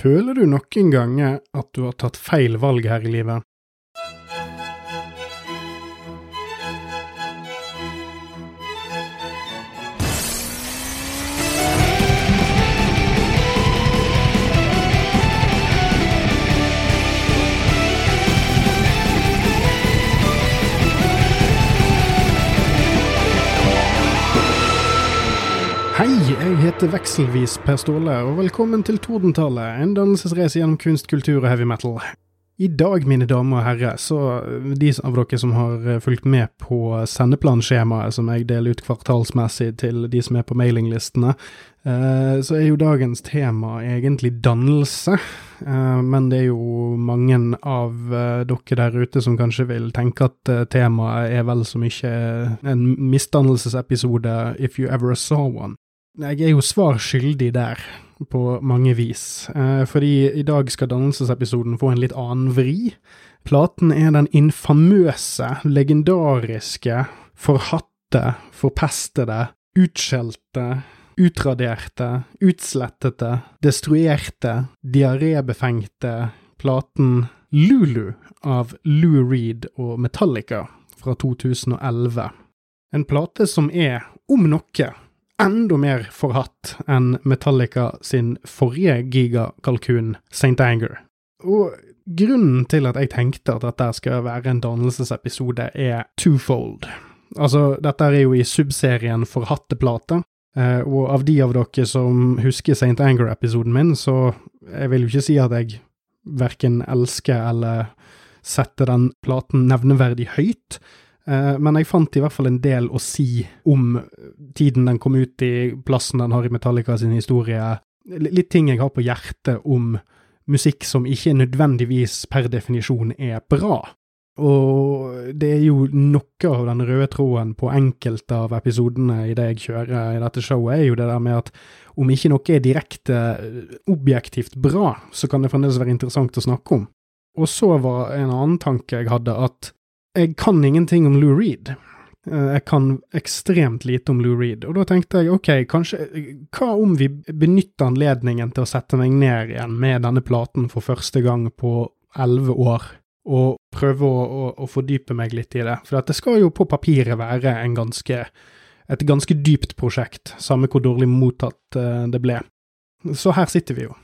Føler du noen ganger at du har tatt feil valg her i livet? Heter vekselvis Per Ståle, og velkommen til Tordentallet, en dannelsesreise gjennom kunst, kultur og heavy metal. I dag, mine damer og herrer, så de av dere som har eh, fulgt med på sendeplanskjemaet som jeg deler ut kvartalsmessig til de som er på mailinglistene, eh, så er jo dagens tema egentlig dannelse. Eh, men det er jo mange av dere der ute som kanskje vil tenke at temaet er vel så mye en misdannelsesepisode if you ever saw one. Jeg er jo svar skyldig der, på mange vis, eh, fordi i dag skal dannelsesepisoden få en litt annen vri. Platen er den infamøse, legendariske, forhatte, forpestede, utskjelte, utraderte, utslettete, destruerte, diarébefengte platen Lulu av Lou Reed og Metallica fra 2011. En plate som er, om noe, enda mer forhatt enn Metallica sin forrige gigakalkun, St. Anger. Og grunnen til at jeg tenkte at dette skal være en dannelsesepisode, er twofold. Altså, dette er jo i subserien Forhatte plate, eh, og av de av dere som husker St. Anger-episoden min, så jeg vil jo ikke si at jeg verken elsker eller setter den platen nevneverdig høyt, men jeg fant i hvert fall en del å si om tiden den kom ut i, plassen den har i Metallica sin historie, litt ting jeg har på hjertet om musikk som ikke nødvendigvis per definisjon er bra. Og det er jo noe av den røde tråden på enkelte av episodene i det jeg kjører i dette showet, er jo det der med at om ikke noe er direkte objektivt bra, så kan det fremdeles være interessant å snakke om. Og så var en annen tanke jeg hadde, at jeg kan ingenting om Lou Reed. Eh, jeg kan ekstremt lite om Lou Reed, og da tenkte jeg ok, kanskje Hva om vi benytter anledningen til å sette meg ned igjen med denne platen for første gang på elleve år, og prøve å, å, å, fordype meg litt i det? For det skal jo på papiret være ganske, et ganske dypt prosjekt, samme hvor dårlig mottatt uh, det ble. Så her sitter vi jo.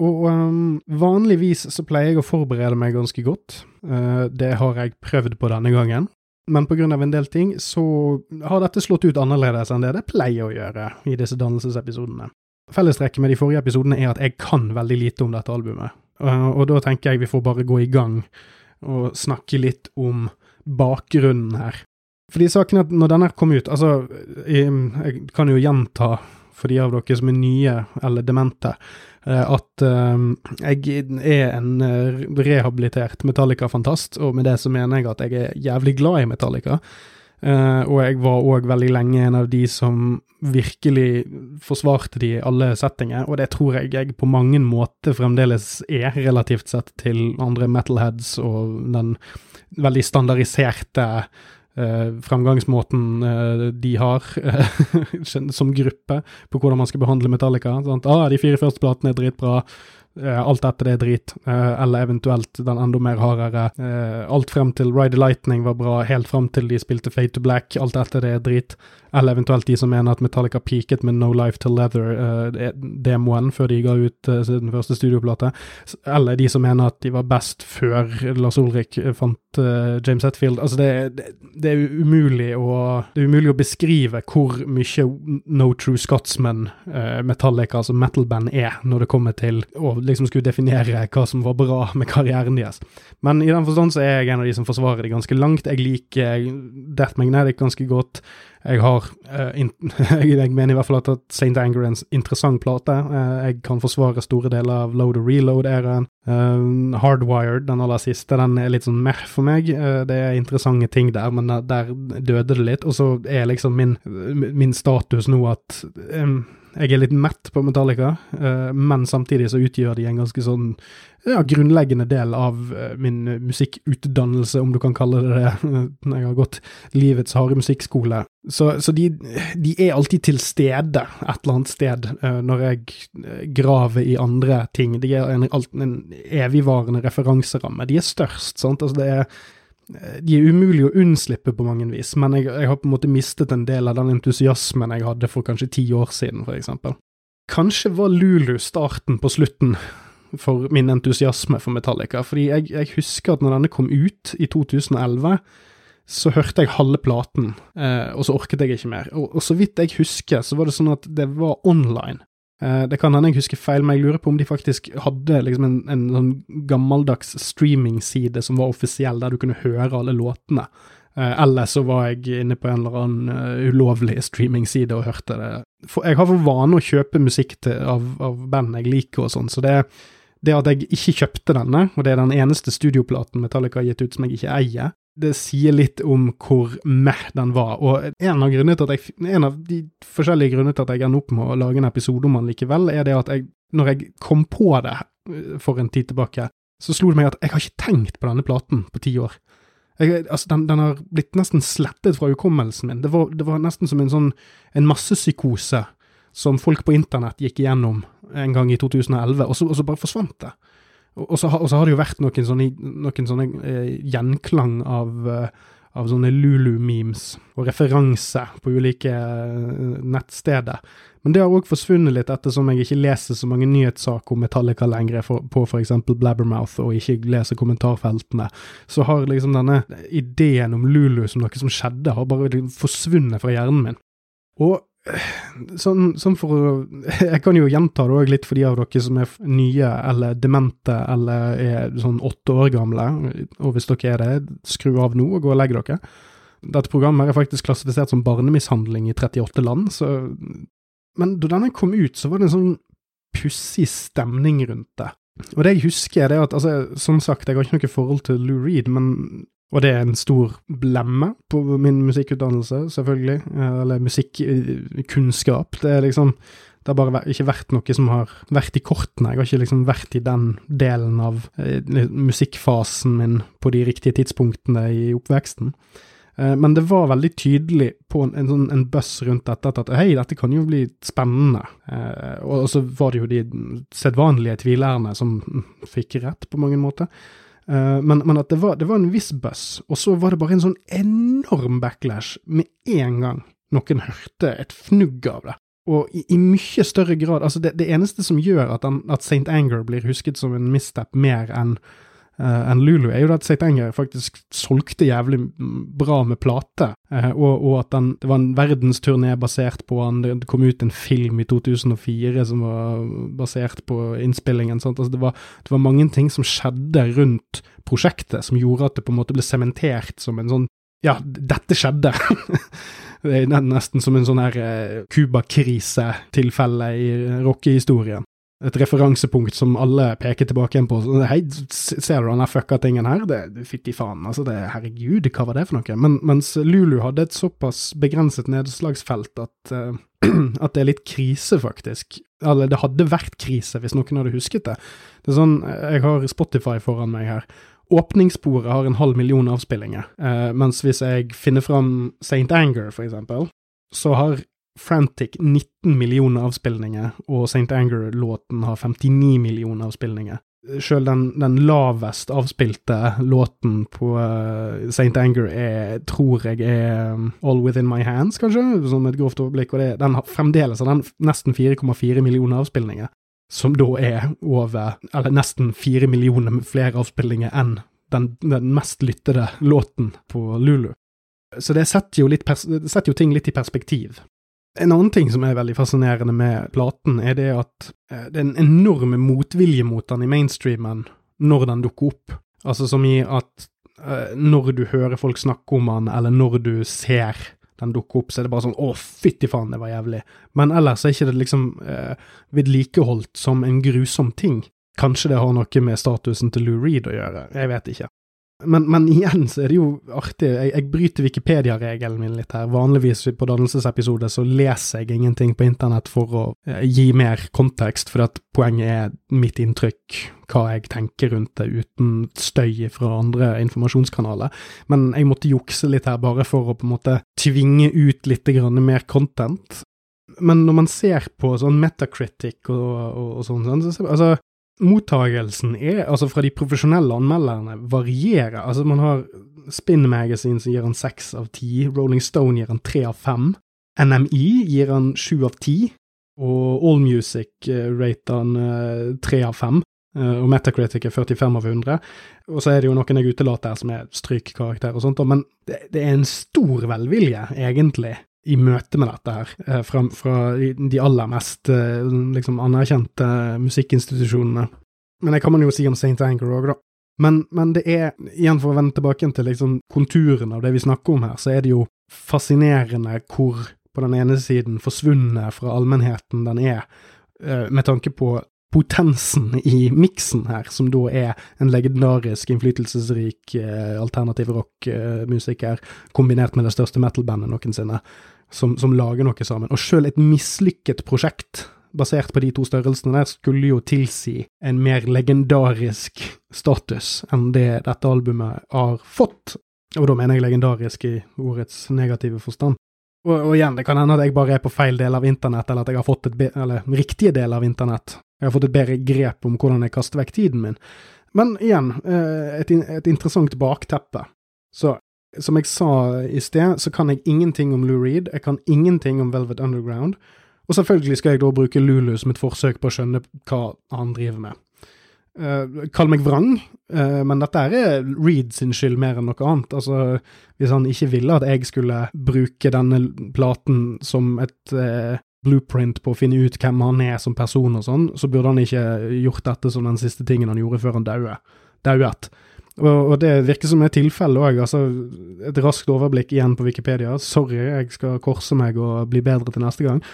Og um, vanligvis så pleier jeg å forberede meg ganske godt. Uh, det har jeg prøvd på denne gangen. Men av en del ting så har dette slått ut annerledes enn det det pleier å gjøre i disse dannelsesepisodene. Fellestrekket med de forrige episodene er at jeg kan veldig lite om dette albumet. Uh, og da tenker jeg vi får bare gå i gang og snakke litt om bakgrunnen her. Fordi saken er at når denne kom ut Altså, jeg, jeg kan jo gjenta for de av dere som er nye eller demente, Eh, at ehm, jeg er en eh, rehabilitert Metallica-fantast, og med det så mener jeg at jeg er jævlig glad i Metallica. Og jeg var òg veldig lenge en av de som virkelig forsvarte de i alle settinger, og det tror jeg jeg på mange måter fremdeles er, relativt sett til andre metalheads og den veldig standardiserte eh, fremgangsmåten eh, de har som gruppe på hvordan man skal behandle Metallica. Sant? Ah, de fire første platene er dritbra. Eh, alt etter det er drit, eh, eller eventuelt den enda mer hardere. Eh, alt frem til Ride the Lightning var bra, helt frem til de spilte Fade to Black. Alt etter det er drit. Eller eventuelt de som mener at Metallica peaket med No Life to Leather-demoen uh, før de ga ut sin første studioplate. Eller de som mener at de var best før Lars Ulrik fant James Hetfield. Altså, det, det, det, er umulig å, det er umulig å beskrive hvor mye No True Scotsman Metallica, altså metal-band, er når det kommer til å liksom skulle definere hva som var bra med karrieren deres. Men i den forstand så er jeg en av de som forsvarer det ganske langt. Jeg liker Death Magnetic ganske godt. Jeg har uh, jeg mener i hvert fall at St. Anger er en interessant plate. Uh, jeg kan forsvare store deler av Load og Reload-æraen. Uh, Hardwired, den aller siste, den er litt sånn mer for meg. det er interessante ting der, men der døde det litt. Og så er liksom min, min status nå at um, jeg er litt mett på Metallica, uh, men samtidig så utgjør de en ganske sånn ja, grunnleggende del av uh, min musikkutdannelse, om du kan kalle det det, når jeg har gått livets harde musikkskole. Så, så de, de, er alltid til stede et eller annet sted uh, når jeg graver i andre ting. De er en, en evigvarende referanseramme. De er størst, sant. Altså, det er de er umulige å unnslippe på mange vis, men jeg, jeg, har på en måte mistet en del av den entusiasmen jeg hadde for kanskje ti år siden, for eksempel. Kanskje var Lulu starten på slutten for min entusiasme for Metallica, fordi jeg, jeg husker at når denne kom ut i 2011, så hørte jeg halve platen, eh, og så orket jeg ikke mer. Og, og, så vidt jeg husker, så var det sånn at det var online. Eh, det kan hende jeg husker feil, men jeg lurer på om de faktisk hadde liksom en, en sånn gammeldags streamingside som var offisiell, der du kunne høre alle låtene. Eh, eller så var jeg inne på en eller annen uh, ulovlig streamingside og hørte det. For jeg har for vane å kjøpe musikk til, av, av, band jeg liker og sånn, så det, det at jeg ikke kjøpte denne, og det er den eneste studioplaten Metallica har gitt ut som jeg ikke eier, det sier litt om hvor meh den var. Og en av, jeg, en av, de forskjellige grunnene til at jeg ender opp med å lage en episode om den likevel, er det at jeg, når jeg kom på det eh, for en tid tilbake, så slo det meg at jeg har ikke tenkt på denne platen på ti år. Jeg, altså, den, den, har blitt nesten slettet fra hukommelsen min. Det var, det var nesten som en sånn en massepsykose som folk på internett gikk igjennom en gang i 2011, og så, og så bare forsvant det. Og så, og så, har det jo vært noen sånne, noen sånne eh, gjenklang av, eh, av sånne Lulu-memes og referanser på ulike eh, nettsteder. Men det har òg forsvunnet litt ettersom jeg ikke leser så mange nyhetssaker om Metallica lenger for, på f.eks. Blabbermouth, og ikke leser kommentarfeltene. Så har liksom denne ideen om Lulu som noe som skjedde, har bare forsvunnet fra hjernen min. Og Sånn, sånn, for Jeg kan jo gjenta det òg litt for de av dere som er nye eller demente eller er sånn åtte år gamle, og hvis dere er det, skru av nå og gå og legg dere. Dette programmet er faktisk klassifisert som barnemishandling i 38 land, så Men da denne kom ut, så var det en sånn pussig stemning rundt det. Og det jeg husker, er det at altså, som sagt, jeg har ikke noe forhold til Lou Reed, men og det er en stor blemme på min musikkutdannelse, selvfølgelig, eh, eller musikkunnskap. Det er liksom Det har bare ikke vært noe som har vært i kortene. Jeg har ikke liksom vært i den delen av eh, musikkfasen min på de riktige tidspunktene i oppveksten. Eh, men det var veldig tydelig på en, en, sånn, en buss rundt dette at hei, dette kan jo bli spennende. Og så var det jo de sedvanlige tvilerne som fikk rett, på mange måter. Uh, men, men, at det var, det var en viss buzz, og så var det bare en sånn enorm backlash med en gang noen hørte et fnugg av det. Og i, i mye større grad Altså, det, det eneste som gjør at, at St. Anger blir husket som en misstep mer enn enn Lulu, er jo at. Anger faktisk solgte jævlig bra med plate, uh, og, og, at den, det var en verdensturné basert på han. Det kom ut en film i 2004 som var basert på innspillingen. Altså, det, var, det var mange ting som skjedde rundt prosjektet som gjorde at det på en måte ble sementert som en sånn ja, dette skjedde. det er nesten som en sånn her Cuba-krisetilfelle i rockehistorien et referansepunkt som alle peker tilbake igjen på. Hei, ser du den fucka tingen her? Det Fytti faen, altså. Det, herregud, hva var det for noe? Men, mens Lulu hadde et såpass begrenset nedslagsfelt at, uh, at det er litt krise, faktisk. Eller det hadde vært krise, hvis noen hadde husket det. Det er sånn, Jeg har Spotify foran meg her. Åpningssporet har en halv million avspillinger, uh, mens hvis jeg finner fram St. Anger, for eksempel, så har Frantic 19 millioner avspillinger, og St. Anger-låten har 59 millioner avspillinger. Sjøl den, den, lavest avspilte låten på uh, eh, St. Anger er, tror jeg er um, All Within My Hands, kanskje, som et grovt overblikk. og det, Den har fremdeles den nesten 4,4 millioner avspillinger, som da er over Eller nesten 4 millioner flere avspillinger enn den, den mest lyttede låten på Lulu. Så det setter jo, setter jo ting litt i perspektiv. En annen ting som er veldig fascinerende med platen, er det at eh, det er en enorm motvilje mot den i mainstreamen når den dukker opp. Altså som i at uh, når du hører folk snakke om den, eller når du ser den dukker opp, så er det bare sånn 'å, fytti faen, det var jævlig'. Men ellers er ikke det liksom eh, vedlikeholdt som en grusom ting. Kanskje det har noe med statusen til Lou Reed å gjøre, jeg vet ikke. Men, men, igjen så er det jo artig. Jeg, jeg bryter Wikipedia-regelen min litt her. Vanligvis på dannelsesepisoder så leser jeg ingenting på internett for å eh, gi mer kontekst, for at poenget er mitt inntrykk, hva jeg tenker rundt det, uten støy fra andre informasjonskanaler. Men jeg måtte jukse litt her bare for å på en måte tvinge ut litt mer content. Men når man ser på sånn Metacritic og, og, og sånn, så, altså, mottagelsen er, altså fra de profesjonelle anmelderne, varierer. Altså man har Spin Magazine som gir han seks av ti, Rolling Stone gir han tre av fem, NMI gir han sju av ti, og Allmusic uh, rater han uh, tre av fem. Uh, og Metacritic er 45 av 100. Og så er det jo noen jeg utelater som er strykkarakter og sånt, men det, det er en stor velvilje, egentlig, i møte med dette her, eh, fra, fra de aller mest eh, liksom, anerkjente musikkinstitusjonene. Men det kan man jo si om St. Anger òg, da. Men, men, det er, igjen for å vende tilbake til liksom konturene av det vi snakker om her, så er det jo fascinerende hvor på den ene siden forsvunnet fra allmennheten den er, eh, med tanke på potensen i miksen her, som da er en legendarisk, innflytelsesrik eh, alternativ rock-musiker, kombinert med det største metal-bandet noensinne, som, som, lager noe sammen. Og sjøl et mislykket prosjekt, basert på de to størrelsene der, skulle jo tilsi en mer legendarisk status enn det dette albumet har fått. Og da mener jeg legendarisk i ordets negative forstand. Og, og, igjen, det kan hende at jeg bare er på feil del av internett, eller at jeg har fått et eller riktige del av internett. Jeg har fått et bedre grep om hvordan jeg kaster vekk tiden min. Men igjen, eh, et, et interessant bakteppe. Så som jeg sa i sted, så kan jeg ingenting om Lou Reed, jeg kan ingenting om Velvet Underground, og selvfølgelig skal jeg da bruke Lulu som et forsøk på å skjønne hva han driver med. Uh, kall meg vrang, uh, men dette er Reed sin skyld mer enn noe annet. Altså, hvis han ikke ville at jeg skulle bruke denne platen som et blueprint på å finne ut hvem han er som person og sånn, så burde han ikke gjort dette som den siste tingen han gjorde før han daue. Dauet. Og, det virker som et tilfelle òg. Altså, et raskt overblikk igjen på Wikipedia. Sorry, jeg skal korse meg og bli bedre til neste gang.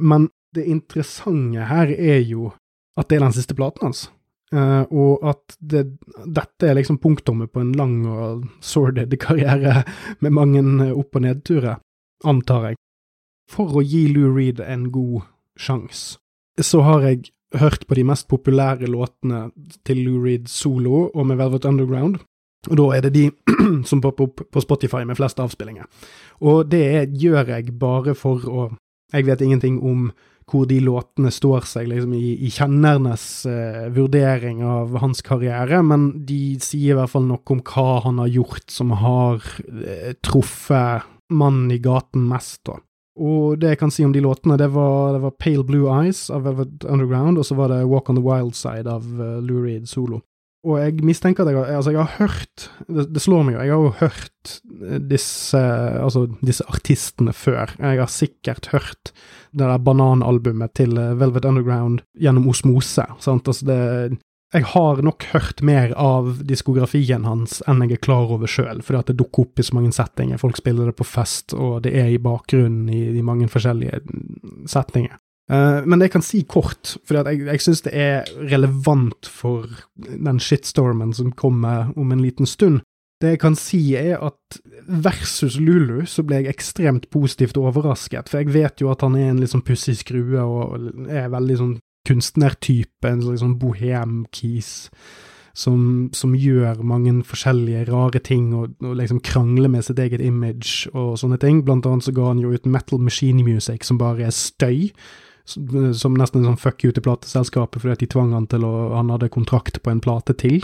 men det interessante her er jo at det er den siste platen hans. Uh, og at det, dette er liksom punktummet på en lang og sordid karriere med mange opp- og nedturer, antar jeg. For å gi Lou Reed en god sjanse, så har jeg hørt på de mest populære låtene til Lou Reed solo og med Velvet Underground. Og da er det de som popper opp på Spotify med flest avspillinger. Og det gjør jeg bare for å Jeg vet ingenting om hvor de låtene står seg liksom, i, i kjennernes eh, vurdering av hans karriere, men de sier i hvert fall noe om hva han har gjort som har eh, truffet mannen i gaten mest, da. Og det jeg kan si om de låtene, det var, det var Pale Blue Eyes av Velvet Underground, og så var det Walk on the Wild Side av uh, Lou Reed solo. Og jeg mistenker at jeg har, altså jeg har hørt det, det, slår meg jo, jeg har jo hørt disse, altså disse artistene før. Jeg har sikkert hørt det der bananalbumet til eh, Velvet Underground gjennom osmose. sant, altså det jeg har nok hørt mer av diskografien hans enn jeg er klar over sjøl, fordi at det dukker opp i så mange settinger. Folk spiller det på fest, og det er i bakgrunnen i de mange forskjellige settinger. Uh, men det jeg kan si kort, for jeg, jeg syns det er relevant for den shitstormen som kommer om en liten stund. Det jeg kan si, er at versus Lulu så ble jeg ekstremt positivt overrasket, for jeg vet jo at han er en litt sånn pussig skrue og er veldig sånn kunstnertype, en slags sånn bohem-kis. Som, som, gjør mange forskjellige rare ting og, og, liksom krangler med sitt eget image og sånne ting. Blant annet så ga han jo ut Metal Machine Music, som bare er støy. Som nesten en sånn fuck you til plateselskapet fordi at de tvang han til å Han hadde kontrakt på en plate til,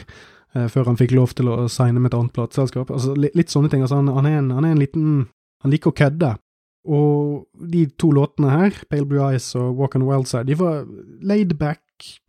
eh, før han fikk lov til å signe med et annet plateselskap. Altså, litt, litt sånne ting. Altså, han, han, er en, han er en liten Han liker å kødde. Og de to låtene her, Pale Blue Eyes og Walk on the Wild Side, de var laidback,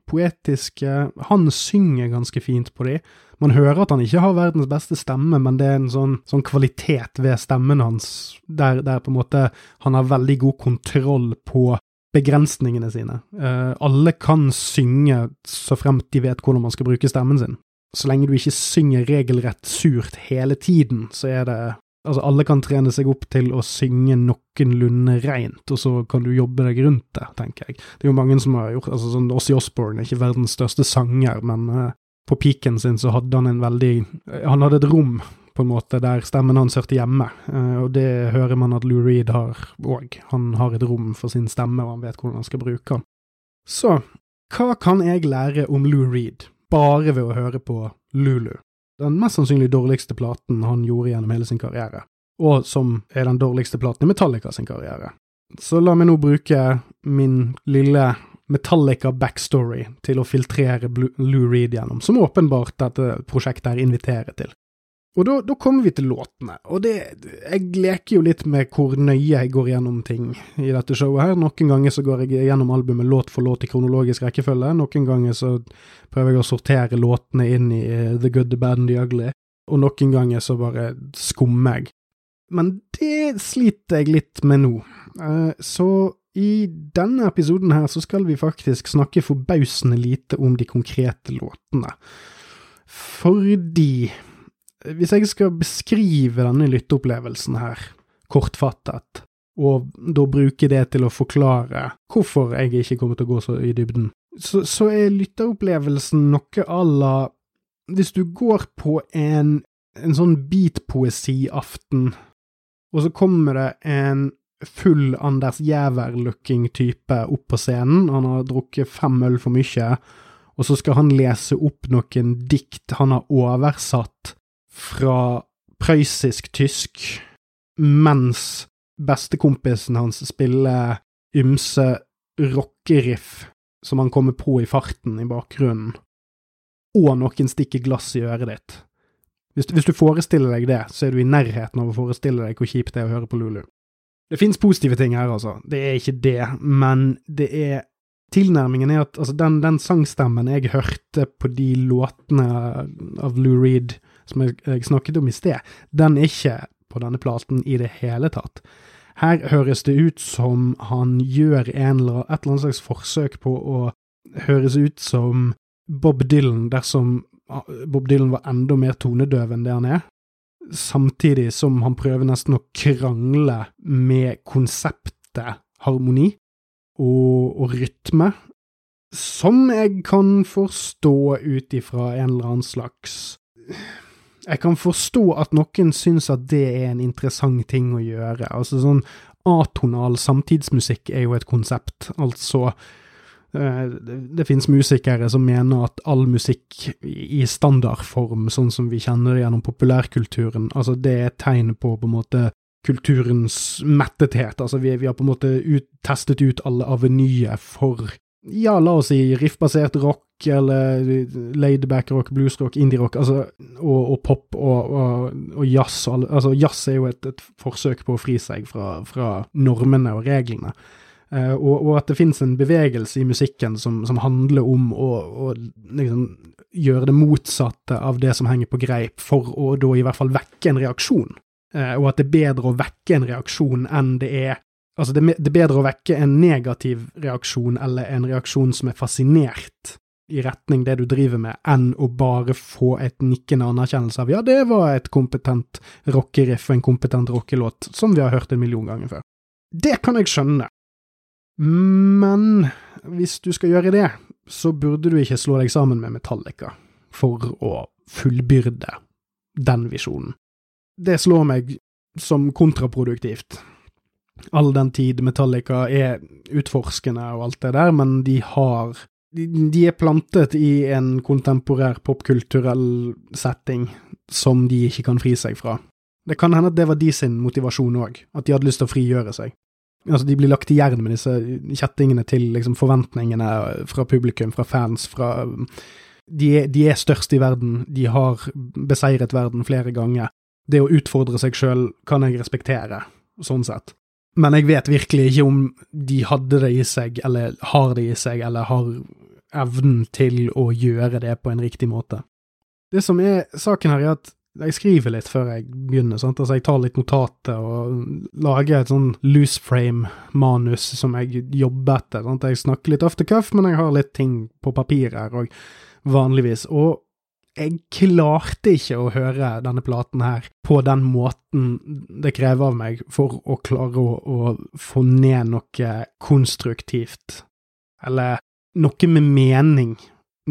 poetiske. Han synger ganske fint på de. Man hører at han ikke har verdens beste stemme, men det er en sånn, sånn kvalitet ved stemmen hans, der, der, på en måte han har veldig god kontroll på begrensningene sine. Uh, alle kan synge så fremt de vet hvordan man skal bruke stemmen sin. Så lenge du ikke synger regelrett surt hele tiden, så er det Altså, alle kan trene seg opp til å synge noenlunde reint, og så kan du jobbe deg rundt det, tenker jeg. Det er jo mange som har gjort altså sånn Ossie Osborne er ikke verdens største sanger, men uh, på piken sin så hadde han en veldig Han hadde et rom, på en måte, der stemmen hans hørte hjemme, uh, og det hører man at Lou Reed har òg. Han har et rom for sin stemme, og han vet hvordan han skal bruke den. Så, hva kan jeg lære om Lou Reed, bare ved å høre på Lulu? Den mest sannsynlig dårligste platen han gjorde gjennom hele sin karriere, og som er den dårligste platen i Metallica sin karriere. Så la meg nå bruke min lille Metallica backstory til å filtrere Lou Reed gjennom, som åpenbart dette prosjektet her inviterer til. Og da, da, kommer vi til låtene, og det Jeg leker jo litt med hvor nøye jeg går gjennom ting i dette showet her. Noen ganger så går jeg gjennom albumet låt for låt i kronologisk rekkefølge, noen ganger så prøver jeg å sortere låtene inn i uh, The Good, The Bad and The Ugly, og noen ganger så bare skummer jeg. Men det sliter jeg litt med nå. Uh, så i denne episoden her så skal vi faktisk snakke forbausende lite om de konkrete låtene. Fordi hvis jeg skal beskrive denne lytteopplevelsen her, kortfattet, og da bruke det til å forklare hvorfor jeg ikke kommer til å gå så i dybden, så, så er lytteopplevelsen noe à la Hvis du går på en, en sånn beatpoesiaften, og så kommer det en full Anders Jæver-looking type opp på scenen, han har drukket fem øl for mye, og så skal han lese opp noen dikt han har oversatt fra prøyssisk-tysk, mens bestekompisen hans spiller ymse rockeriff som han kommer på i farten i bakgrunnen, og noen stikker glass i øret ditt. Hvis, hvis, du forestiller deg det, så er du i nærheten av å forestille deg hvor kjipt det er å høre på Lulu. Det finnes positive ting her, altså, det er ikke det, men det er Tilnærmingen er at altså, den, den sangstemmen jeg hørte på de låtene av Lou Reed som jeg, snakket om i sted, den er ikke på denne platen i det hele tatt. Her høres det ut som han gjør eller, et eller annet slags forsøk på å høres ut som Bob Dylan dersom ah, Bob Dylan var enda mer tonedøv enn det han er, samtidig som han prøver nesten å krangle med konseptet harmoni og, og rytme, som jeg kan forstå ut ifra en eller annen slags jeg kan forstå at noen syns at det er en interessant ting å gjøre. Altså sånn atonal samtidsmusikk er jo et konsept, altså eh, det finnes musikere som mener at all musikk i standardform, sånn som vi kjenner det gjennom populærkulturen, altså det er et tegn på på en måte kulturens mettethet. Altså vi, vi har på en måte ut, testet ut alle avenyer for ja, la oss si riffbasert rock, eller laidback rock, bluesrock, indie-rock, altså, og, og, pop og, og, og jazz. Altså, jazz er jo et, et, forsøk på å fri seg fra, fra normene og reglene. Uh, og, at det finnes en bevegelse i musikken som, som handler om å, å liksom, gjøre det motsatte av det som henger på greip, for å da i hvert fall vekke en reaksjon. Uh, og at det er bedre å vekke en reaksjon enn det er Altså, det, er bedre å vekke en negativ reaksjon eller en reaksjon som er fascinert i retning det du driver med, enn å bare få et nikkende anerkjennelse av ja, det var et kompetent rockeriff og en kompetent rockelåt, som vi har hørt en million ganger før. Det kan jeg skjønne, men hvis du skal gjøre det, så burde du ikke slå deg sammen med Metallica for å fullbyrde den visjonen. Det slår meg som kontraproduktivt all den tid Metallica er utforskende og alt det der, men de har de, er plantet i en kontemporær popkulturell setting som de ikke kan fri seg fra. Det kan hende at det var de sin motivasjon òg, at de hadde lyst til å frigjøre seg. Altså, de blir lagt i jern med disse kjettingene til liksom, forventningene fra publikum, fra fans, fra de er, de er størst i verden, de har beseiret verden flere ganger. Det å utfordre seg sjøl kan jeg respektere, sånn sett men jeg vet virkelig ikke om de hadde det i seg, eller har det i seg, eller har evnen til å gjøre det på en riktig måte. Det som er saken her, er at jeg skriver litt før jeg begynner. Sant? Altså, jeg tar litt notater og lager et sånn loose frame-manus som jeg jobber etter. Sant? Jeg snakker litt off the cuff, men jeg har litt ting på papir her og vanligvis. Og jeg klarte ikke å høre denne platen her på den måten det krever av meg for å klare å, å få ned noe konstruktivt, eller noe med mening,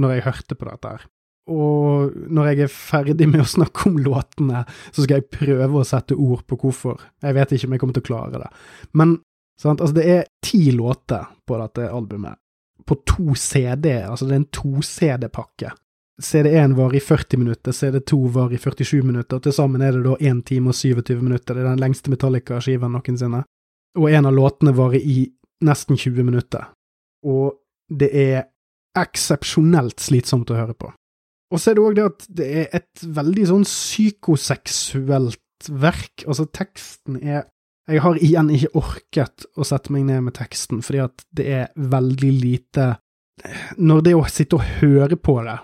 når jeg hørte på dette her. Og når jeg er ferdig med å snakke om låtene, så skal jeg prøve å sette ord på hvorfor. Jeg vet ikke om jeg kommer til å klare det. Men sant, altså det er ti låter på dette albumet. På to CD, altså det er en to-CD-pakke. CD1 var i 40 minutter, CD2 var i 47 minutter, og til sammen er det da 1 time og 27 minutter. Det er den lengste Metallica-skiven noensinne. Og en av låtene varer i nesten 20 minutter. Og det er eksepsjonelt slitsomt å høre på. Og så er det òg det at det er et veldig sånn psykoseksuelt verk. Altså, teksten er Jeg har igjen ikke orket å sette meg ned med teksten, fordi at det er veldig lite Når det å sitte og høre på det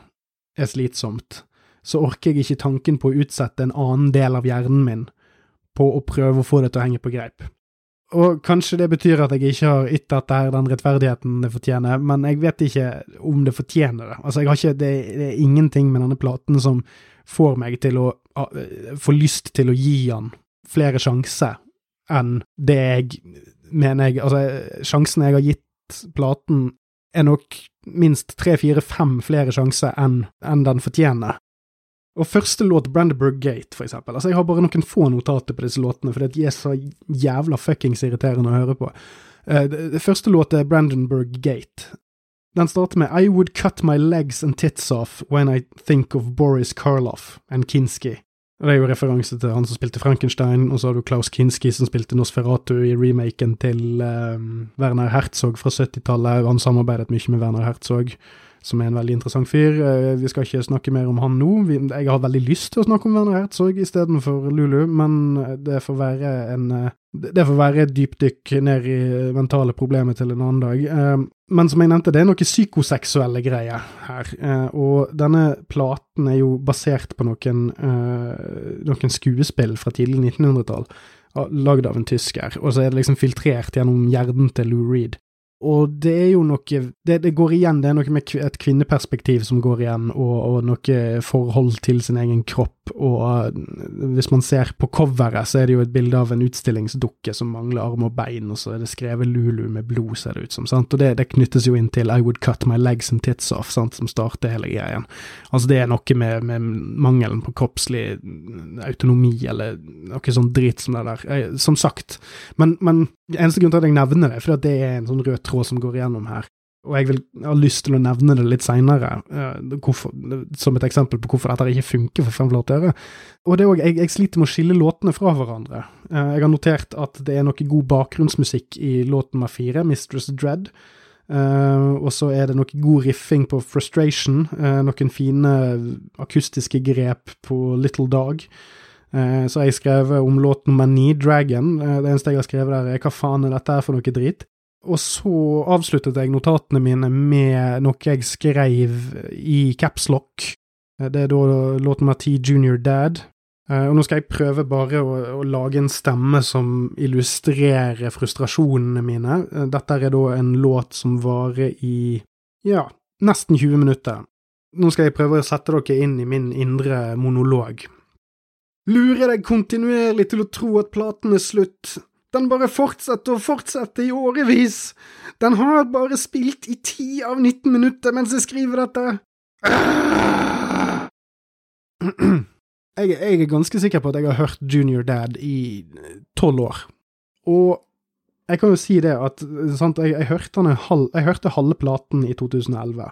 er slitsomt, så orker jeg ikke tanken på å utsette en annen del av hjernen min på å prøve å få det til å henge på greip. Og kanskje det betyr at jeg ikke har ytt dette her den rettferdigheten det fortjener, men jeg vet ikke om det fortjener det. Altså, jeg har ikke, det, det er ingenting med denne platen som får meg til å få lyst til å gi han flere sjanser enn det jeg mener jeg Altså, sjansen jeg har gitt platen, er nok minst tre, fire, fem flere sjanser enn en den fortjener. Og første låt, Brandenburg Gate, for eksempel. Altså, jeg har bare noen få notater på disse låtene, fordi de er så jævla fuckings irriterende å høre på. Uh, det, første låt er Brandenburg Gate. Den starter med I would cut my legs and tits off when I think of Boris Karloff and Kinski. Og Det er jo referanse til han som spilte Frankenstein, og så har du Klaus Kinski som spilte Nosferatu i remaken til um, Werner Herzog fra 70-tallet. Han samarbeidet mye med Werner Herzog som er en veldig interessant fyr. Uh, vi skal ikke snakke mer om han nå. Jeg har veldig lyst til å snakke om Werner Herzog istedenfor Lulu, men det får være en eh, det får være et dypdykk ned i mentale problemer til en annen dag. Eh, men som jeg nevnte, det er noe psykoseksuelle greier her. Og denne platen er jo basert på noen, noen skuespill fra tidlig 1900-tall, lagd av en tysker. Og så er det liksom filtrert gjennom hjernen til Lou Reed. Og det er jo noe det, det, går igjen, det er noe med et kvinneperspektiv som går igjen, og, og noe forhold til sin egen kropp. Og uh, hvis man ser på coveret, så er det jo et bilde av en utstillingsdukke som mangler arm og bein, og så er det skrevet Lulu med blod, ser det ut som. sant? Og det, det knyttes jo inn til I would cut my legs and tits off, sant? som starter hele greien. Altså det er noe med, med mangelen på kroppslig autonomi, eller noe sånn drit som det der. Eh, som sagt. Men, men eneste grunn til at jeg nevner det, fordi det er en sånn rød tråd som går igjennom her. Og jeg, vil, jeg har lyst til å nevne det litt seinere, uh, som et eksempel på hvorfor dette ikke funker for Fem flate øre. Og det er også, jeg, jeg, sliter med å skille låtene fra hverandre. Uh, jeg har notert at det er noe god bakgrunnsmusikk i låt nummer fire, Mistress Dread. Uh, og så er det noe god riffing på Frustration, noen fine akustiske grep på Little Dog. Så har jeg skrevet om låt nummer ni, Dragon. Det eneste jeg har skrevet der, er hva faen er dette her for noe drit? Og så avsluttet jeg notatene mine med noe jeg skrev i capslock. Det er da låt nummer ti, Junior Dad. Eh, og nå skal jeg prøve bare å, å, lage en stemme som illustrerer frustrasjonene mine. Eh, dette er da en låt som varer i ja, nesten 20 minutter. Nå skal jeg prøve å sette dere inn i min indre monolog. Lurer deg kontinuerlig til å tro at platen er slutt, den bare fortsetter og fortsetter i årevis. Den har bare spilt i 10 av 19 minutter mens jeg skriver dette. Jeg, jeg er ganske sikker på at jeg har hørt Junior Dad i tolv år. Og jeg kan jo si det at sant, jeg, jeg, hørte halv, jeg, hørte halve platen i 2011.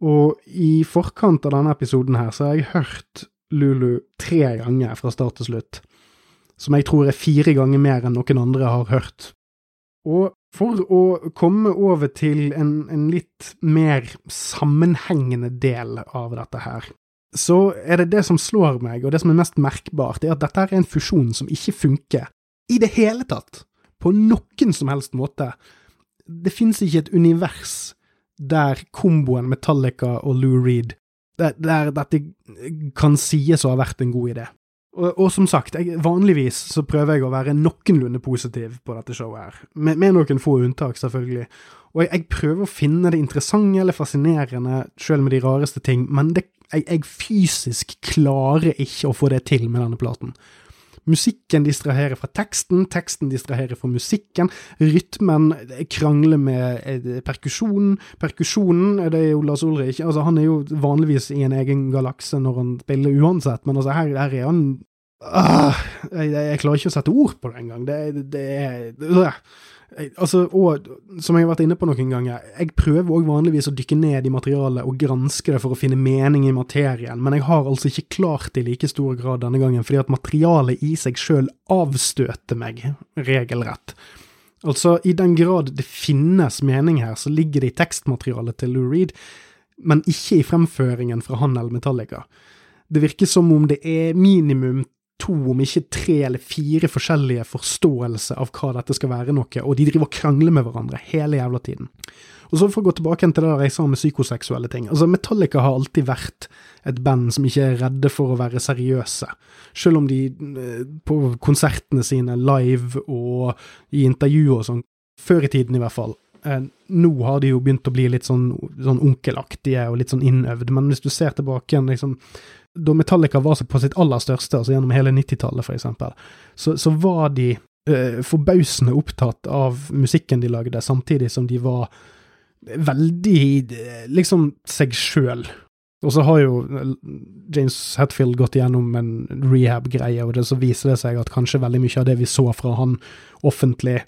Og i forkant av denne episoden her, så har jeg hørt Lulu tre ganger fra start til slutt som jeg tror er fire ganger mer enn noen andre har hørt. Og for å komme over til en, en litt mer sammenhengende del av dette her, så er det det som slår meg, og det som er mest merkbart, er at dette er en fusjon som ikke funker i det hele tatt, på noen som helst måte. Det finnes ikke et univers der komboen Metallica og Lou Reed der, der dette kan sies å ha vært en god idé. Og, og, som sagt, jeg, vanligvis så prøver jeg å være noenlunde positiv på dette showet her, med, med noen få unntak, selvfølgelig. Og jeg, jeg, prøver å finne det interessante eller fascinerende, selv med de rareste ting, men det, jeg, jeg, fysisk klarer ikke å få det til med denne platen. Musikken distraherer fra teksten, teksten distraherer fra musikken, rytmen krangler med eh, perkusjonen, perkusjonen det er jo Lars Ulrich, altså han er jo vanligvis i en egen galakse når han spiller uansett, men altså her, her er han uh, jeg, jeg, klarer ikke å sette ord på det engang. Det, det er øh. Altså, og som jeg har vært inne på noen ganger, jeg prøver òg vanligvis å dykke ned i materialet og granske det for å finne mening i materien, men jeg har altså ikke klart det i like stor grad denne gangen, fordi at materialet i seg sjøl avstøter meg, regelrett. Altså, i den grad det finnes mening her, så ligger det i tekstmaterialet til Lou Reed, men ikke i fremføringen fra han eller Metallica. Det virker som om det er minimum to, om ikke tre eller fire forskjellige forståelser av hva dette skal være noe, og de driver og krangler med hverandre hele jævla tiden. Og så For å gå tilbake til det der jeg sa med psykoseksuelle ting. altså Metallica har alltid vært et band som ikke er redde for å være seriøse. Selv om de eh, på konsertene sine live og i intervjuer og sånn, før i tiden i hvert fall, eh, nå har de jo begynt å bli litt sånn, sånn onkelaktige og litt sånn innøvd, men hvis du ser tilbake igjen liksom da Metallica var på sitt aller største, altså gjennom hele 90-tallet f.eks., så, så var de eh, forbausende opptatt av musikken de lagde, samtidig som de var veldig eh, liksom seg sjøl. Og så har jo eh, James Hetfield gått gjennom en rehab-greie, og det så viser det seg at kanskje veldig mye av det vi så fra han offentlig,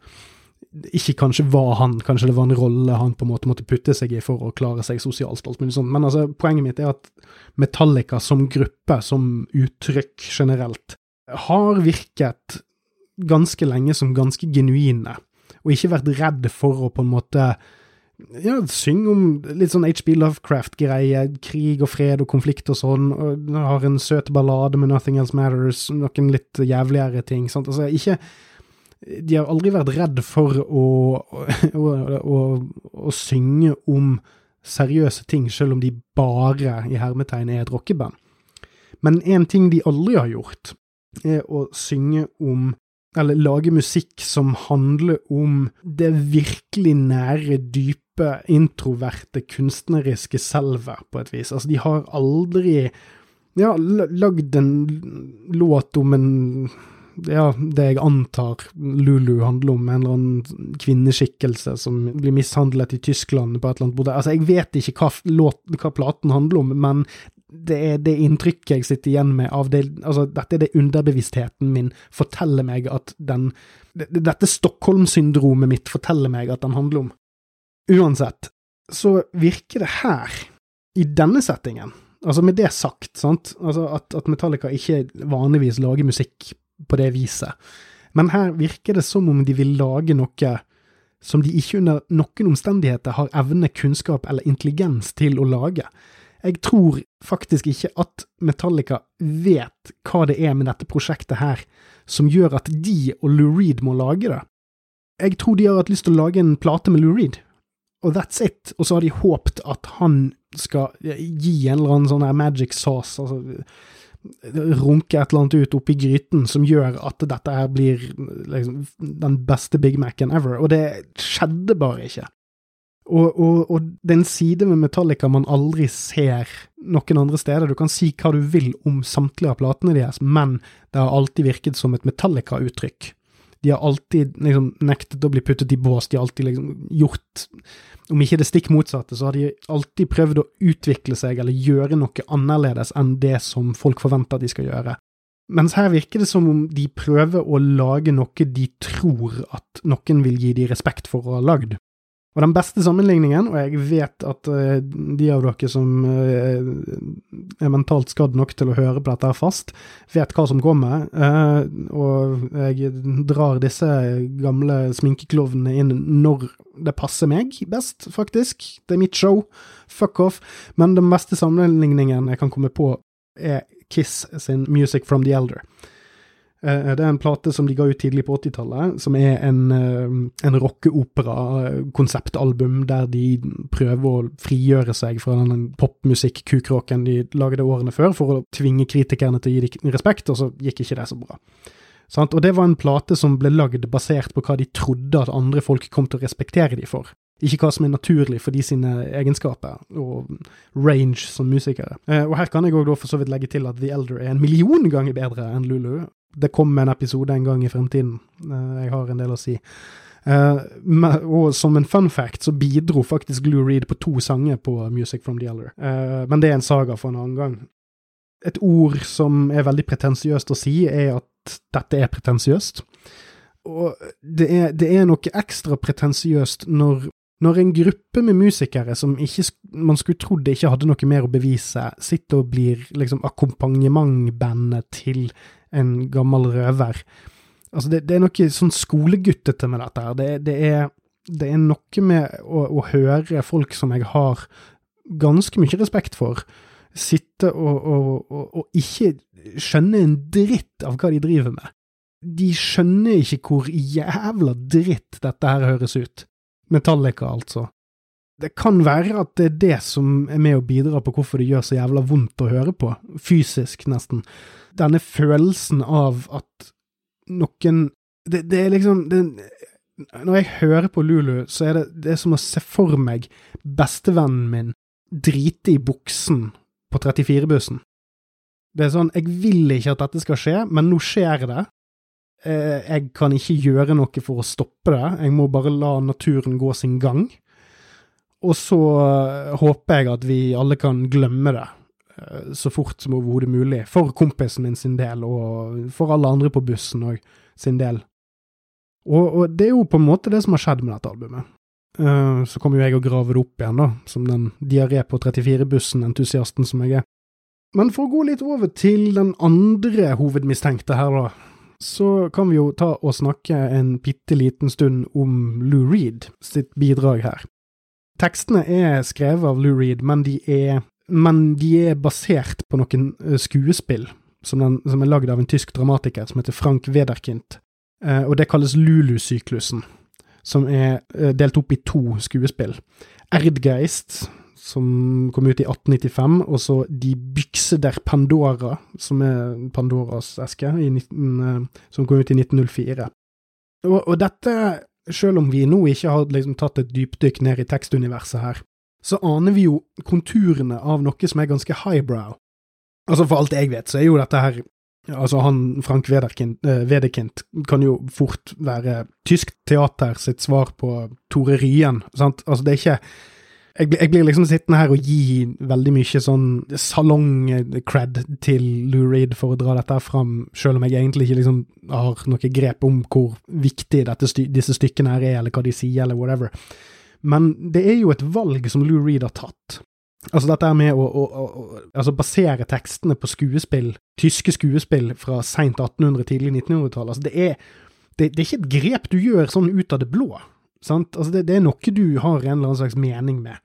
ikke kanskje var han, kanskje det var en rolle han på en måte måtte putte seg i for å klare seg sosialt, alt mulig sånt. Men altså, poenget mitt er at Metallica som gruppe, som uttrykk generelt, har virket ganske lenge som ganske genuine, og ikke vært redd for å på en måte ja, synge om litt sånn HB Lovecraft-greie, krig og fred og konflikt og sånn, og har en søt ballade med Nothing Else Matters, noen litt jævligere ting, sant, altså ikke de har aldri vært redd for å, å, å, å, synge om seriøse ting, selv om de bare i hermetegn er et rockeband. Men en ting de aldri har gjort, er å synge om eller lage musikk som handler om det virkelig nære, dype, introverte, kunstneriske selvet, på et vis. Altså, de har aldri ja, lagd en låt om en ja, det jeg antar Lulu handler om, en eller annen kvinneskikkelse som blir mishandlet i Tyskland på et eller annet bord. Altså, jeg vet ikke hva, låt, hva platen handler om, men det er det inntrykket jeg sitter igjen med av det Altså, dette er det underbevisstheten min forteller meg at den Dette Stockholm-syndromet mitt forteller meg at den handler om. Uansett, så virker det her, i denne settingen, altså med det sagt, sant, altså at, at Metallica ikke vanligvis lager musikk på det viset. Men her virker det som om de vil lage noe som de ikke under noen omstendigheter har evne, kunnskap eller intelligens til å lage. Jeg tror faktisk ikke at Metallica vet hva det er med dette prosjektet her som gjør at de og Lou Reed må lage det. Jeg tror de har hatt lyst til å lage en plate med Lou Reed, og that's it. Og så har de håpt at han skal gi en eller annen sånn her magic sauce, altså runke et eller annet ut oppi gryten som gjør at dette her blir liksom, den beste Big Mac-en ever, og det skjedde bare ikke. Og, og, og, det er en side med Metallica man aldri ser noen andre steder. Du kan si hva du vil om samtlige av platene deres, men det har alltid virket som et Metallica-uttrykk. De har alltid liksom, nektet å bli puttet i bås, de har alltid liksom, gjort Om ikke det stikk motsatte, så har de alltid prøvd å utvikle seg eller gjøre noe annerledes enn det som folk forventer de skal gjøre. Mens her virker det som om de prøver å lage noe de tror at noen vil gi de respekt for å ha lagd. Og den beste sammenligningen, og jeg vet at uh, de av dere som uh, er mentalt skadd nok til å høre på dette fast, vet hva som kommer, uh, og jeg drar disse gamle sminkeklovnene inn når det passer meg best, faktisk. Det er mitt show. Fuck off. Men den beste sammenligningen jeg kan komme på, er Kiss sin Music from the Elder. Eh, det er en plate som de ga ut tidlig på 80-tallet, som er en, eh, en rockeopera-konseptalbum der de prøver å frigjøre seg fra den popmusikk-kukråken de lagde årene før, for å tvinge kritikerne til å gi dem respekt, og så gikk ikke det så bra. Og det var en plate som ble lagd basert på hva de trodde at andre folk kom til å respektere dem for ikke hva som er naturlig for de sine egenskaper og range som musikere. Eh, og her kan jeg òg for så vidt legge til at The Elder er en million ganger bedre enn Lulu, det kommer en episode en gang i fremtiden. Uh, jeg har en del å si. Uh, og som en fun fact så bidro faktisk Lou Reed på to sanger på Music from the Elder. Uh, men det er en saga for en annen gang. Et ord som er veldig pretensiøst å si, er at dette er pretensiøst. Og det er, det er noe ekstra pretensiøst når, når, en gruppe med musikere som ikke, man skulle trodd ikke hadde noe mer å bevise, sitter og blir liksom akkompagnementbandet til en gammel røver. Altså, det, det er noe sånn skoleguttete med dette her. Det, det, det er noe med å, å, høre folk som jeg har ganske mye respekt for, sitte og, og, og, og ikke skjønne en dritt av hva de driver med. De skjønner ikke hvor jævla dritt dette her høres ut. Metallica, altså. Det kan være at det er det som er med å bidra på hvorfor det gjør så jævla vondt å høre på, fysisk nesten. Denne følelsen av at noen det, det, er liksom det, Når jeg hører på Lulu, så er det, det er som å se for meg bestevennen min drite i buksen på 34-bussen. Det er sånn, jeg vil ikke at dette skal skje, men nå skjer det. Eh, jeg kan ikke gjøre noe for å stoppe det, jeg må bare la naturen gå sin gang. Og så håper jeg at vi alle kan glemme det så fort som overhodet mulig. For kompisen min sin del, og for alle andre på bussen òg sin del. Og, og, det er jo på en måte det som har skjedd med dette albumet. Uh, så kommer jo jeg og graver det opp igjen, da, som den diaré på 34-bussen-entusiasten som jeg er. Men for å gå litt over til den andre hovedmistenkte her, da, så kan vi jo ta og snakke en bitte liten stund om Lou Reed sitt bidrag her. Tekstene er skrevet av Lou Reed, men de er men de er basert på noen eh, skuespill som, den, som er lagd av en tysk dramatiker som heter Frank Wederkind, eh, og det kalles Lulu-syklusen, som er eh, delt opp i to skuespill. Erdgeist, som kom ut i 1895, og så De Bykse der Pandora, som er Pandoras eske, 19, som kom ut i 1904. Og, og dette, selv om vi nå ikke har liksom tatt et dypdykk ned i tekstuniverset her, så aner vi jo konturene av noe som er ganske highbrow. Altså, for alt jeg vet, så er jo dette her Altså, han Frank eh, Wedekind kan jo fort være tysk teater sitt svar på Tore Ryen, sant? Altså, det er ikke jeg, jeg, blir liksom sittende her og gi veldig mye sånn salong-cred til Lou Reed for å dra dette fram, selv om jeg egentlig ikke liksom har noe grep om hvor viktig dette, disse stykkene her er, eller hva de sier, eller whatever. Men det er jo et valg som Lou Reed har tatt. Altså dette med å, å, å, å altså basere tekstene på skuespill, tyske skuespill fra seint 1800-, tidlig 1900-tall. Altså det det, det, er ikke et grep du gjør sånn ut av det blå. Sant? Altså det, det, er noe du har en eller annen slags mening med.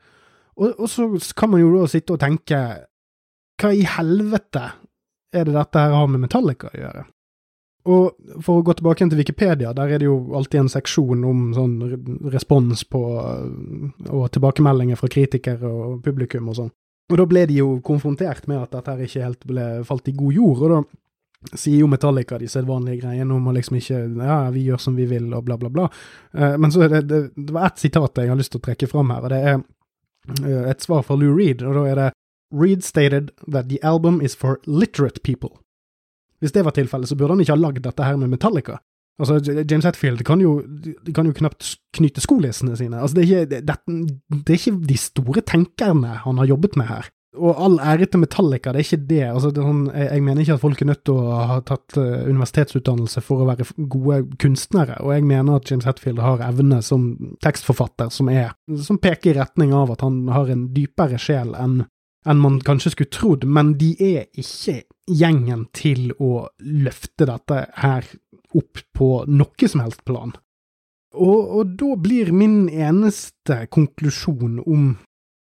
Og, og, så kan man jo da sitte og tenke hva i helvete er det dette her har med Metallica å gjøre? Og for å gå tilbake igjen til Wikipedia, der er det jo alltid en seksjon om sånn respons på og tilbakemeldinger fra kritikere og publikum og sånn. Og da ble de jo konfrontert med at dette her ikke helt ble falt i god jord, og da sier jo Metallica de sedvanlige greiene om å liksom ikke ja, vi gjør som vi vil og bla, bla, bla. Eh, men så er det, det, det var ett sitat jeg har lyst til å trekke fram her, og det er eh, et svar fra Lou Reed, og da er det Reed stated that the album is for literate people. Hvis det var tilfellet, så burde han ikke ha lagd dette her med Metallica. Altså, James Hetfield kan jo, kan jo knapt knyte skolissene sine. Altså, det er, ikke, det, det er ikke de store tenkerne han har jobbet med her. Og all ære til Metallica, det er ikke det. Altså, det sånn, jeg, jeg, mener ikke at folk er nødt til å ha tatt uh, universitetsutdannelse for å være gode kunstnere, og jeg mener at James Hetfield har evne som tekstforfatter som, er, som peker i retning av at han har en dypere sjel enn enn man kanskje skulle trodd, men de er ikke gjengen til å løfte dette her opp på noe som helst plan. Og, og da blir min eneste konklusjon om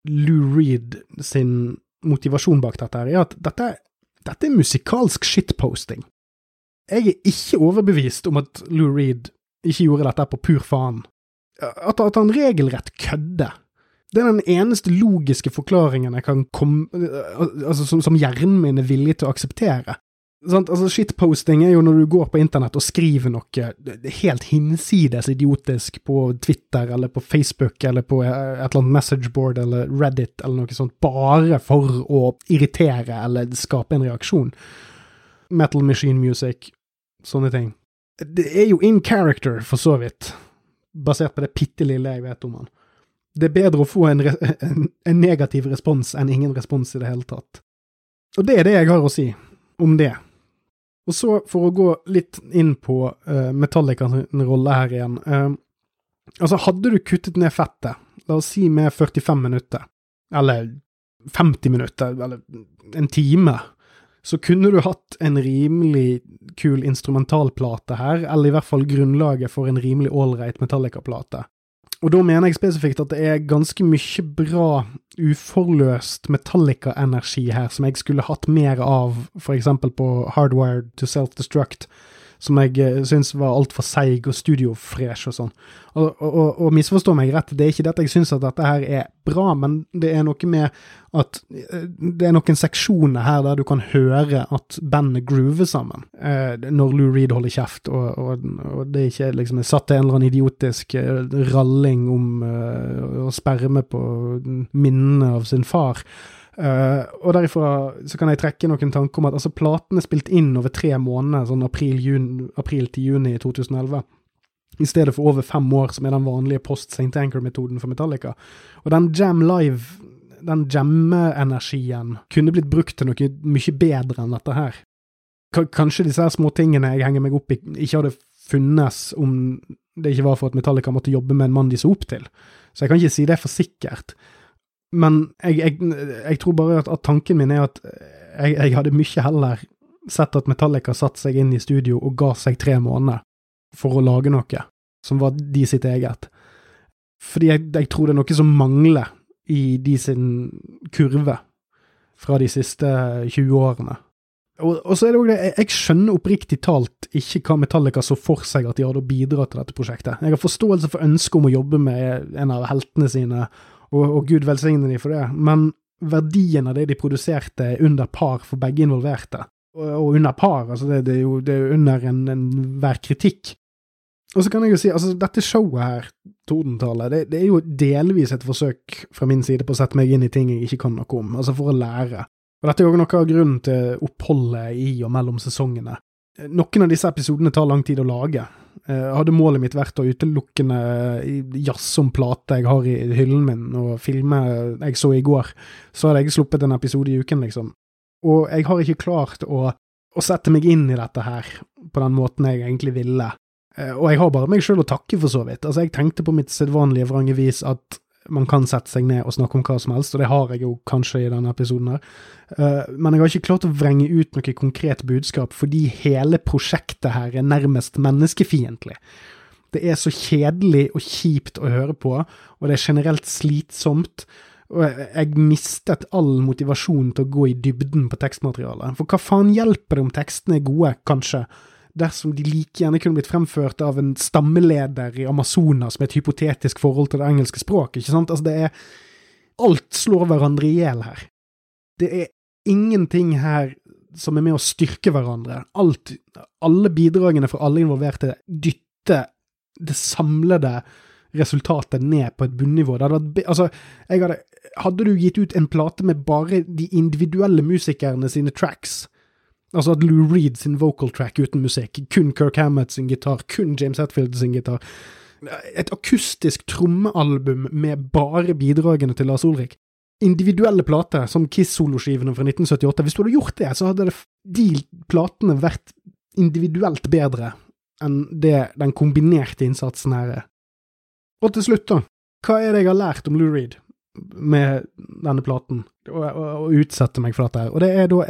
Lou Reed sin motivasjon bak dette, her, er at dette, dette er musikalsk shitposting. Jeg er ikke overbevist om at Lou Reed ikke gjorde dette på pur faen. At, at han regelrett kødder det er den eneste logiske forklaringen jeg kan komme Altså, som, som hjernen min er villig til å akseptere. Sånn, Altså, Shitposting er jo når du går på internett og skriver noe helt hinsides idiotisk på Twitter eller på Facebook eller på et eller annet messageboard eller Reddit eller noe sånt, bare for å irritere eller skape en reaksjon. Metal Machine Music sånne ting. Det er jo in character, for så vidt, basert på det bitte lille jeg vet om han. Det er bedre å få en, en, en, negativ respons enn ingen respons i det hele tatt. Og det er det jeg har å si om det. Og så, for å gå litt inn på uh, Metallicas rolle her igjen. Uh, altså, hadde du kuttet ned fettet, la oss si med 45 minutter, eller 50 minutter, eller en time, så kunne du hatt en rimelig kul instrumentalplate her, eller i hvert fall grunnlaget for en rimelig ålreit Metallica-plate. Og da mener jeg spesifikt at det er ganske mye bra uforløst Metallica-energi her som jeg skulle hatt mer av, eksempel på Hardwired to Self-Destruct, som jeg uh, syns var altfor seig og studiofresh og sånn. Og, og, og, misforstå meg rett, det er ikke dette jeg syns at dette her er bra, men det er noe med at uh, det er noen seksjoner her der du kan høre at bandet groover sammen, uh, når Lou Reed holder kjeft, og, og, og det ikke liksom er satt til en eller annen idiotisk ralling om å sperme på minnene av sin far. Uh, og derifra så kan jeg trekke noen tanker om at altså platen er spilt inn over tre måneder, sånn april, juni, april til juni 2011. I stedet for over fem år, som er den vanlige post St. Anchor-metoden for Metallica. Og den Jam Live, den jamme-energien, kunne blitt brukt til noe mye bedre enn dette her. K kanskje disse her småtingene jeg henger meg opp i, ikke hadde funnes om det ikke var for at Metallica måtte jobbe med en mann de så opp til. Så jeg kan ikke si det for sikkert. Men jeg, jeg, jeg tror bare at, at, tanken min er at jeg, jeg, hadde mye heller sett at Metallica satte seg inn i studio og ga seg tre måneder for å lage noe som var de sitt eget. Fordi jeg, tror det er noe som mangler i de sin kurve fra de siste 20 årene. Og, og så er det òg det, jeg skjønner oppriktig talt ikke hva Metallica så for seg at de hadde å bidra til dette prosjektet. Jeg har forståelse for ønsket om å jobbe med en av heltene sine og, og Gud velsigne dem for det, men verdien av det de produserte, er under par for begge involverte. Og, og under par, altså det, det, er jo det er under enhver en kritikk. Og så kan jeg jo si, altså dette showet her, Tordentallet, det, det, er jo delvis et forsøk fra min side på å sette meg inn i ting jeg ikke kan noe om, altså for å lære. Og dette er jo noe av grunnen til oppholdet i og mellom sesongene. Noen av disse episodene tar lang tid å lage, hadde målet mitt vært å utelukkende jazze om plater jeg har i hyllen min, og filme jeg så i går, så hadde jeg sluppet en episode i uken, liksom. Og jeg har ikke klart å, å sette meg inn i dette her på den måten jeg egentlig ville. Eh, og jeg har bare meg sjøl å takke, for så vidt. Altså, jeg tenkte på mitt sedvanlige vrange vis at man kan sette seg ned og snakke om hva som helst, og det har jeg jo kanskje i denne episoden her. Uh, men jeg har ikke klart å vrenge ut noe konkret budskap, fordi hele prosjektet her er nærmest menneskefiendtlig. Det er så kjedelig og kjipt å høre på, og det er generelt slitsomt. Og jeg mistet all motivasjon til å gå i dybden på tekstmaterialet. For hva faen hjelper det om tekstene er gode, kanskje, dersom de like gjerne kunne blitt fremført av en stammeleder i Amazonas med et hypotetisk forhold til det engelske språk, ikke sant? Altså, det er Alt slår hverandre i hjel her. Det er ingenting her som er med å styrke hverandre. Alt, alle bidragene fra alle involverte dytter det samlede resultatet ned på et bunnivå. Det hadde vært, altså, hadde, hadde du gitt ut en plate med bare de individuelle musikerne sine tracks, Altså at Lou Reed sin vocal track uten musikk, kun Kirk Hammett sin gitar, kun James Hetfield sin gitar. Et akustisk trommealbum med bare bidragene til Lars Ulrik. Individuelle plater, som Kiss-soloskivene fra 1978. Hvis du hadde gjort det, så hadde det, de platene vært individuelt bedre enn det den kombinerte innsatsen her er. Og til slutt, da. Hva er det jeg har lært om Lou Reed med denne platen, og, utsette meg for dette her? Og det er da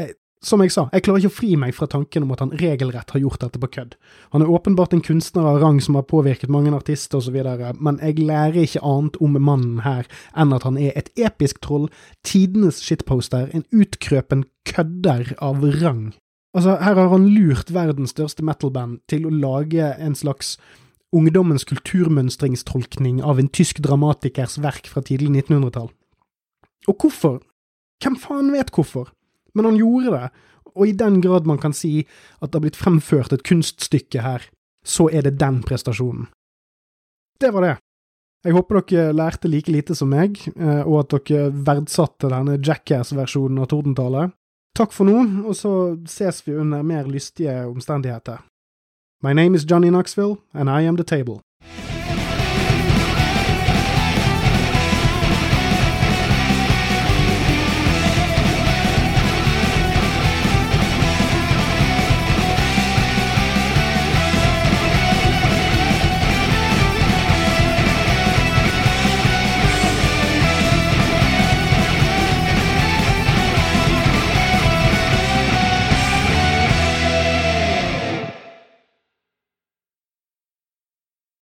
som jeg sa, jeg klarer ikke å fri meg fra tanken om at han regelrett har gjort dette på kødd. Han er åpenbart en kunstner av rang som har påvirket mange artister osv., men jeg lærer ikke annet om mannen her enn at han er et episk troll, tidenes shitposter, en utkrøpen kødder av rang. Altså, her har han lurt verdens største metal-band til å lage en slags ungdommens kulturmønstringstolkning av en tysk dramatikers verk fra tidlig 1900-tall. Og hvorfor? Hvem faen vet hvorfor? Men han gjorde det, og i den grad man kan si at det har blitt fremført et kunststykke her, så er det den prestasjonen. Det var det. Jeg håper dere lærte like lite som meg, eh, og at dere verdsatte denne Jackass-versjonen av Tordentale. Takk for nå, og så ses vi under mer lystige omstendigheter. My name is Johnny Knoxville, and I am the table.